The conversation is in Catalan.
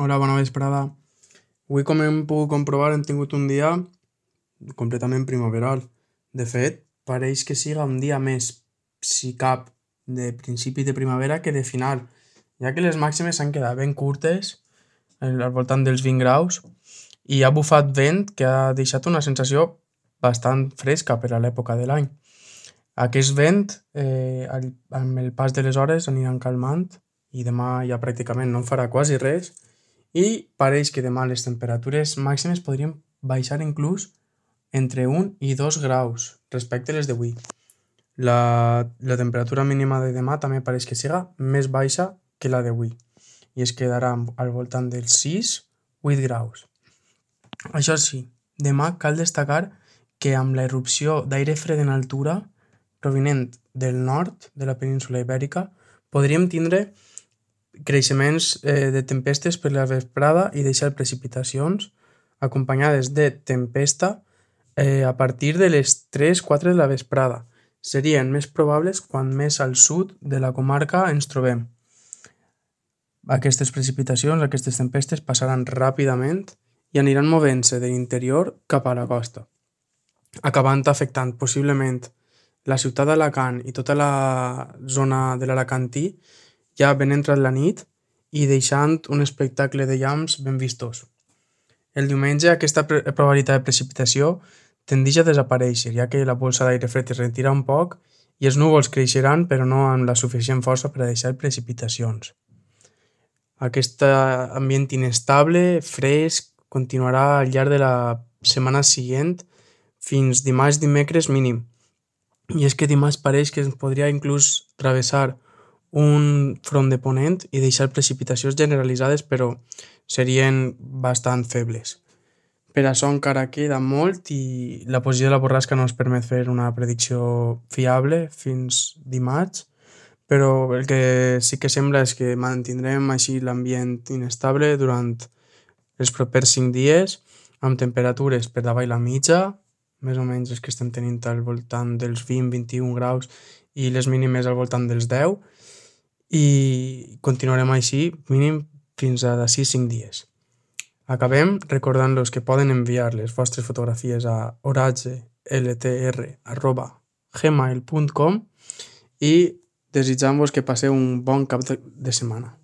Hola, bona vesprada. Avui, com hem pogut comprovar, hem tingut un dia completament primaveral. De fet, pareix que siga un dia més, si cap, de principi de primavera que de final, ja que les màximes s'han quedat ben curtes, al voltant dels 20 graus, i ha bufat vent que ha deixat una sensació bastant fresca per a l'època de l'any. Aquest vent, eh, amb el pas de les hores, aniran calmant i demà ja pràcticament no en farà quasi res i pareix que demà les temperatures màximes podrien baixar inclús entre 1 i 2 graus respecte a les d'avui. La, la temperatura mínima de demà també pareix que siga més baixa que la d'avui i es quedarà al voltant dels 6-8 graus. Això sí, demà cal destacar que amb la irrupció d'aire fred en altura provinent del nord de la península ibèrica podríem tindre creixements eh, de tempestes per la vesprada i deixar precipitacions acompanyades de tempesta eh, a partir de les 3-4 de la vesprada. Serien més probables quan més al sud de la comarca ens trobem. Aquestes precipitacions, aquestes tempestes passaran ràpidament i aniran movent-se de l'interior cap a la costa, acabant afectant possiblement la ciutat d'Alacant i tota la zona de l'Alacantí ja ben entrat la nit i deixant un espectacle de llamps ben vistós. El diumenge aquesta probabilitat de precipitació tendeix a desaparèixer, ja que la bolsa d'aire fred es retira un poc i els núvols creixeran però no amb la suficient força per a deixar precipitacions. Aquest ambient inestable, fresc, continuarà al llarg de la setmana següent fins dimarts dimecres mínim. I és que dimarts pareix que ens podria inclús travessar un front de ponent i deixar precipitacions generalitzades però serien bastant febles. Per això encara queda molt i la posició de la borrasca no ens permet fer una predicció fiable fins dimarts, però el que sí que sembla és que mantindrem així l'ambient inestable durant els propers 5 dies amb temperatures per davall la mitja, més o menys els que estem tenint al voltant dels 20-21 graus i les mínimes al voltant dels 10 i continuarem així mínim fins a d'ací 5 dies. Acabem recordant-los que poden enviar les vostres fotografies a oratgeltr.gmail.com i desitjant-vos que passeu un bon cap de setmana.